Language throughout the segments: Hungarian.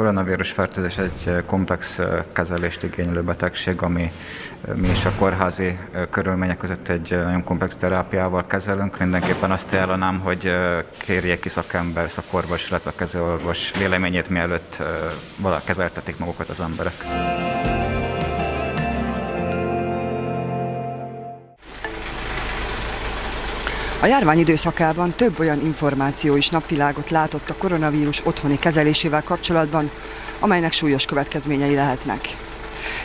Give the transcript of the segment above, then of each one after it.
koronavírus fertőzés egy komplex kezelést igénylő betegség, ami mi is a kórházi körülmények között egy nagyon komplex terápiával kezelünk. Mindenképpen azt ajánlanám, hogy kérjék ki szakember, szakorvos, illetve a kezelőorvos véleményét, mielőtt vala kezeltetik magukat az emberek. A járvány időszakában több olyan információ is napvilágot látott a koronavírus otthoni kezelésével kapcsolatban, amelynek súlyos következményei lehetnek.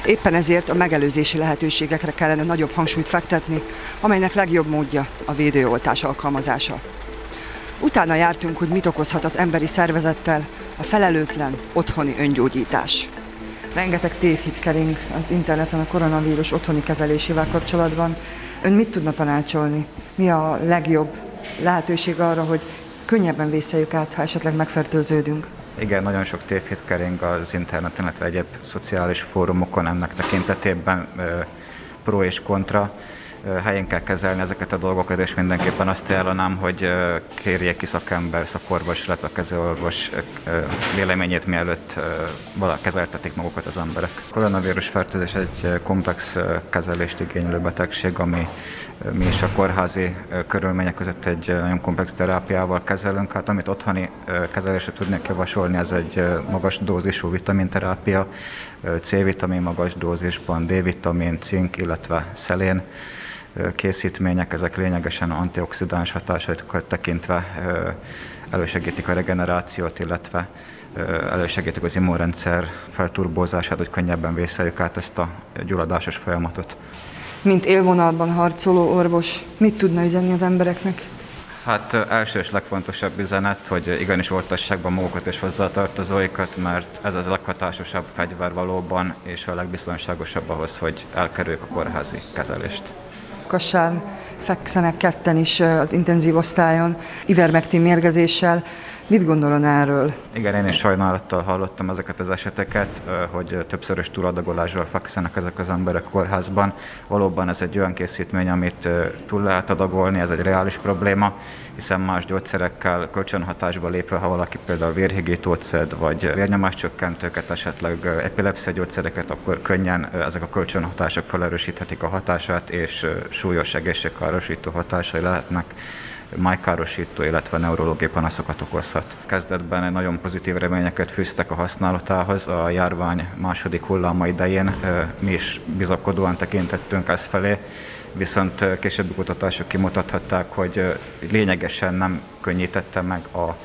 Éppen ezért a megelőzési lehetőségekre kellene nagyobb hangsúlyt fektetni, amelynek legjobb módja a védőoltás alkalmazása. Utána jártunk, hogy mit okozhat az emberi szervezettel a felelőtlen otthoni öngyógyítás. Rengeteg tévhit kering az interneten a koronavírus otthoni kezelésével kapcsolatban. Ön mit tudna tanácsolni? Mi a legjobb lehetőség arra, hogy könnyebben vészeljük át, ha esetleg megfertőződünk? Igen, nagyon sok tévhit kering az interneten, illetve egyéb szociális fórumokon ennek tekintetében pro és kontra helyén kell kezelni ezeket a dolgokat, és mindenképpen azt ajánlanám, hogy kérjék ki szakember, szakorvos, illetve a kezelőorvos véleményét, mielőtt vala kezeltetik magukat az emberek. A koronavírus fertőzés egy komplex kezelést igénylő betegség, ami mi is a kórházi körülmények között egy nagyon komplex terápiával kezelünk. Hát amit otthoni kezelésre tudnék javasolni, ez egy magas dózisú vitaminterápia, C-vitamin magas dózisban, D-vitamin, cink, illetve szelén készítmények, ezek lényegesen antioxidáns hatásokat tekintve elősegítik a regenerációt, illetve elősegítik az immunrendszer felturbózását, hogy könnyebben vészeljük át ezt a gyulladásos folyamatot. Mint élvonalban harcoló orvos, mit tudna üzenni az embereknek? Hát első és legfontosabb üzenet, hogy igenis oltassák be magukat és hozzátartozóikat, mert ez az a leghatásosabb fegyver valóban, és a legbiztonságosabb ahhoz, hogy elkerüljük a kórházi kezelést. Kassán fekszenek ketten is az intenzív osztályon, ivermektin mérgezéssel. Mit gondolon erről? Igen, én is sajnálattal hallottam ezeket az eseteket, hogy többszörös túladagolásról fekszenek ezek az emberek kórházban. Valóban ez egy olyan készítmény, amit túl lehet adagolni, ez egy reális probléma, hiszen más gyógyszerekkel kölcsönhatásba lépve, ha valaki például vérhigítót szed, vagy vérnyomáscsökkentőket, esetleg epilepszia gyógyszereket, akkor könnyen ezek a kölcsönhatások felerősíthetik a hatását, és súlyos egészségkárosító hatásai lehetnek májkárosító, illetve neurológiai panaszokat okozhat. Kezdetben nagyon pozitív reményeket fűztek a használatához. A járvány második hulláma idején mi is bizakodóan tekintettünk ez felé, viszont későbbi kutatások kimutathatták, hogy lényegesen nem könnyítette meg a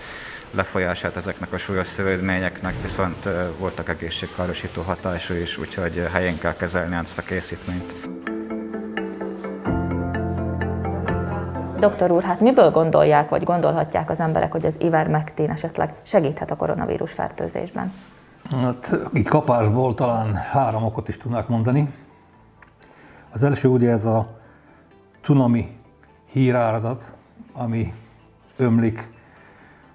lefolyását ezeknek a súlyos szövődményeknek, viszont voltak egészségkárosító hatású is, úgyhogy helyén kell kezelni ezt a készítményt. Doktor úr, hát miből gondolják, vagy gondolhatják az emberek, hogy az ivermectin esetleg segíthet a koronavírus fertőzésben? Hát így kapásból talán három okot is tudnák mondani. Az első ugye ez a cunami híráradat, ami ömlik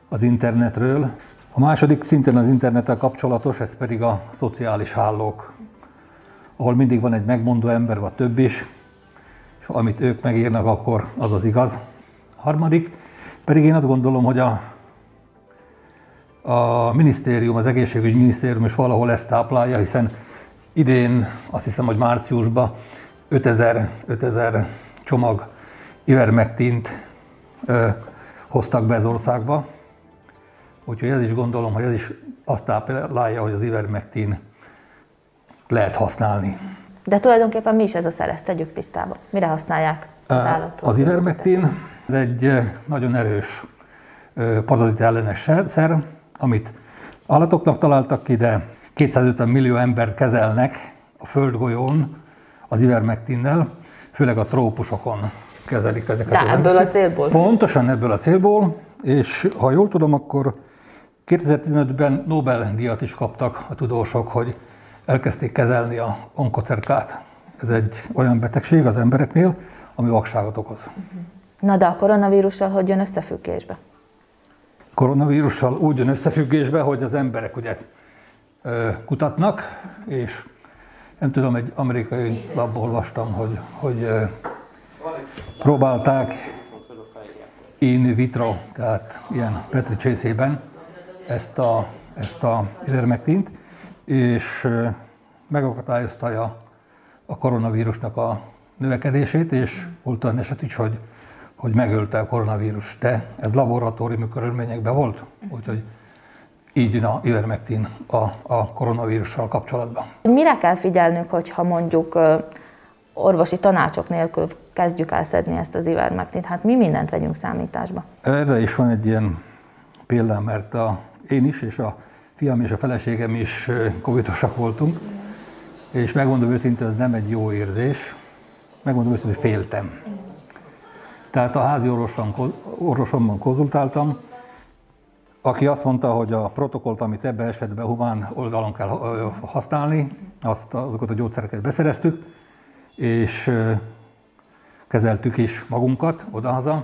az internetről. A második szintén az internettel kapcsolatos, ez pedig a szociális hálók, ahol mindig van egy megmondó ember, vagy több is, amit ők megírnak, akkor az az igaz. Harmadik pedig én azt gondolom, hogy a, a minisztérium, az egészségügyi minisztérium is valahol ezt táplálja, hiszen idén azt hiszem, hogy márciusban 5000, 5000 csomag ivermektint ö, hoztak be az országba. Úgyhogy ez is gondolom, hogy ez is azt táplálja, hogy az ivermektin lehet használni. De tulajdonképpen mi is ez a szer, ezt tegyük tisztába. Mire használják az állatot? Az ivermektin ez egy nagyon erős parazit ellenes szer, amit állatoknak találtak ki, de 250 millió ember kezelnek a földgolyón az ivermektinnel, főleg a trópusokon kezelik ezeket. De ebből a célból? Pontosan ebből a célból, és ha jól tudom, akkor 2015-ben Nobel-díjat is kaptak a tudósok, hogy elkezdték kezelni a onkocerkát. Ez egy olyan betegség az embereknél, ami vakságot okoz. Na de a koronavírussal hogy jön összefüggésbe? Koronavírussal úgy jön összefüggésbe, hogy az emberek ugye kutatnak, és nem tudom, egy amerikai labból olvastam, hogy, hogy próbálták in vitro, tehát ilyen petri csészében ezt a ezt a ivermektint, és megakadályozta a koronavírusnak a növekedését, és volt olyan eset is, hogy, hogy megölte a koronavírus, de ez laboratóriumi körülményekben volt, úgyhogy így jön a ivermectin a, a koronavírussal kapcsolatban. Mire kell figyelnünk, hogyha mondjuk orvosi tanácsok nélkül kezdjük el szedni ezt az ivermektint? Hát mi mindent vegyünk számításba? Erre is van egy ilyen példám, mert a, én is és a fiam és a feleségem is covidosak voltunk, és megmondom őszintén, ez nem egy jó érzés. Megmondom őszintén, hogy féltem. Tehát a házi orvosom, orvosomban konzultáltam, aki azt mondta, hogy a protokollt, amit ebben esetben humán oldalon kell használni, azt, azokat a gyógyszereket beszereztük, és kezeltük is magunkat odahaza,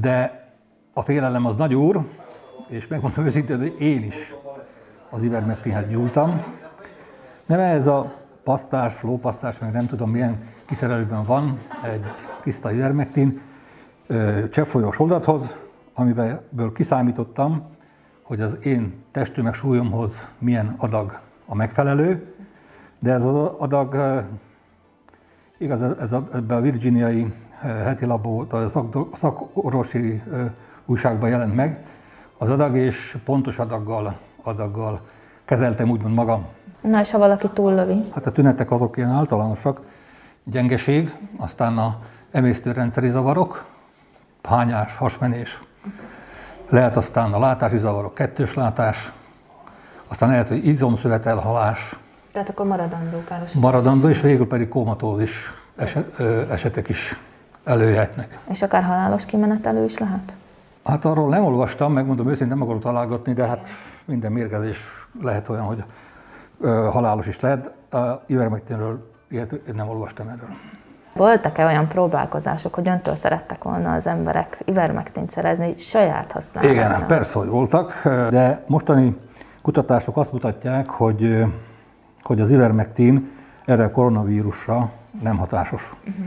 de a félelem az nagy úr, és megmondom őszintén, hogy én is az ivermectinhez gyúltam. Nem ez a pasztás, lópasztás, meg nem tudom milyen kiszerelőben van egy tiszta ivermectin, cseppfolyós oldathoz, amiből kiszámítottam, hogy az én testtömeg súlyomhoz milyen adag a megfelelő, de ez az adag, igaz, ez a, ebbe a virginiai heti labó, a szak, szakorvosi újságban jelent meg, az adag és pontos adaggal, adaggal kezeltem úgymond magam. Na és ha valaki túllövi? Hát a tünetek azok ilyen általánosak, gyengeség, aztán a emésztőrendszeri zavarok, hányás, hasmenés, lehet aztán a látási zavarok, kettős látás, aztán lehet, hogy izomszövet elhalás. Tehát akkor maradandó károsítás. Maradandó, és végül pedig komatózis eset, esetek is előjöhetnek. És akár halálos kimenetelő is lehet? Hát arról nem olvastam, megmondom őszintén, nem akarok találgatni, de hát minden mérgezés lehet olyan, hogy ö, halálos is lehet. A ivermectinről ilyet nem olvastam erről. Voltak-e olyan próbálkozások, hogy öntől szerettek volna az emberek ivermektint szerezni saját használatra? Igen, persze, hogy voltak, de mostani kutatások azt mutatják, hogy, hogy az ivermektin erre a koronavírusra nem hatásos. Uh-huh.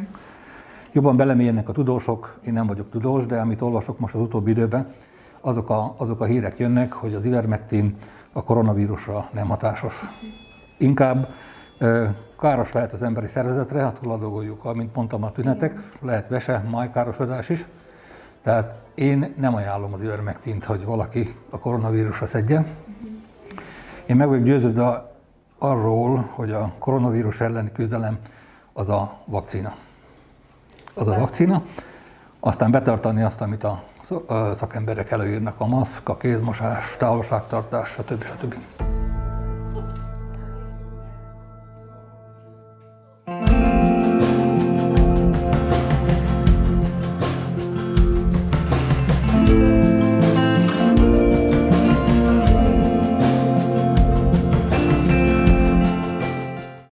Jobban belemélyenek a tudósok, én nem vagyok tudós, de amit olvasok most az utóbbi időben, azok a, azok a hírek jönnek, hogy az ivermektin a koronavírusra nem hatásos. Inkább káros lehet az emberi szervezetre, hát ladogoljuk, amint mondtam, a tünetek, lehet vese, májkárosodás is. Tehát én nem ajánlom az ivermektint, hogy valaki a koronavírusra szedje. Én meg vagyok győződve arról, hogy a koronavírus elleni küzdelem az a vakcina. Az a vakcina. Aztán betartani azt, amit a szakemberek előírnak, a maszk, a kézmosás, távolságtartás, stb. stb.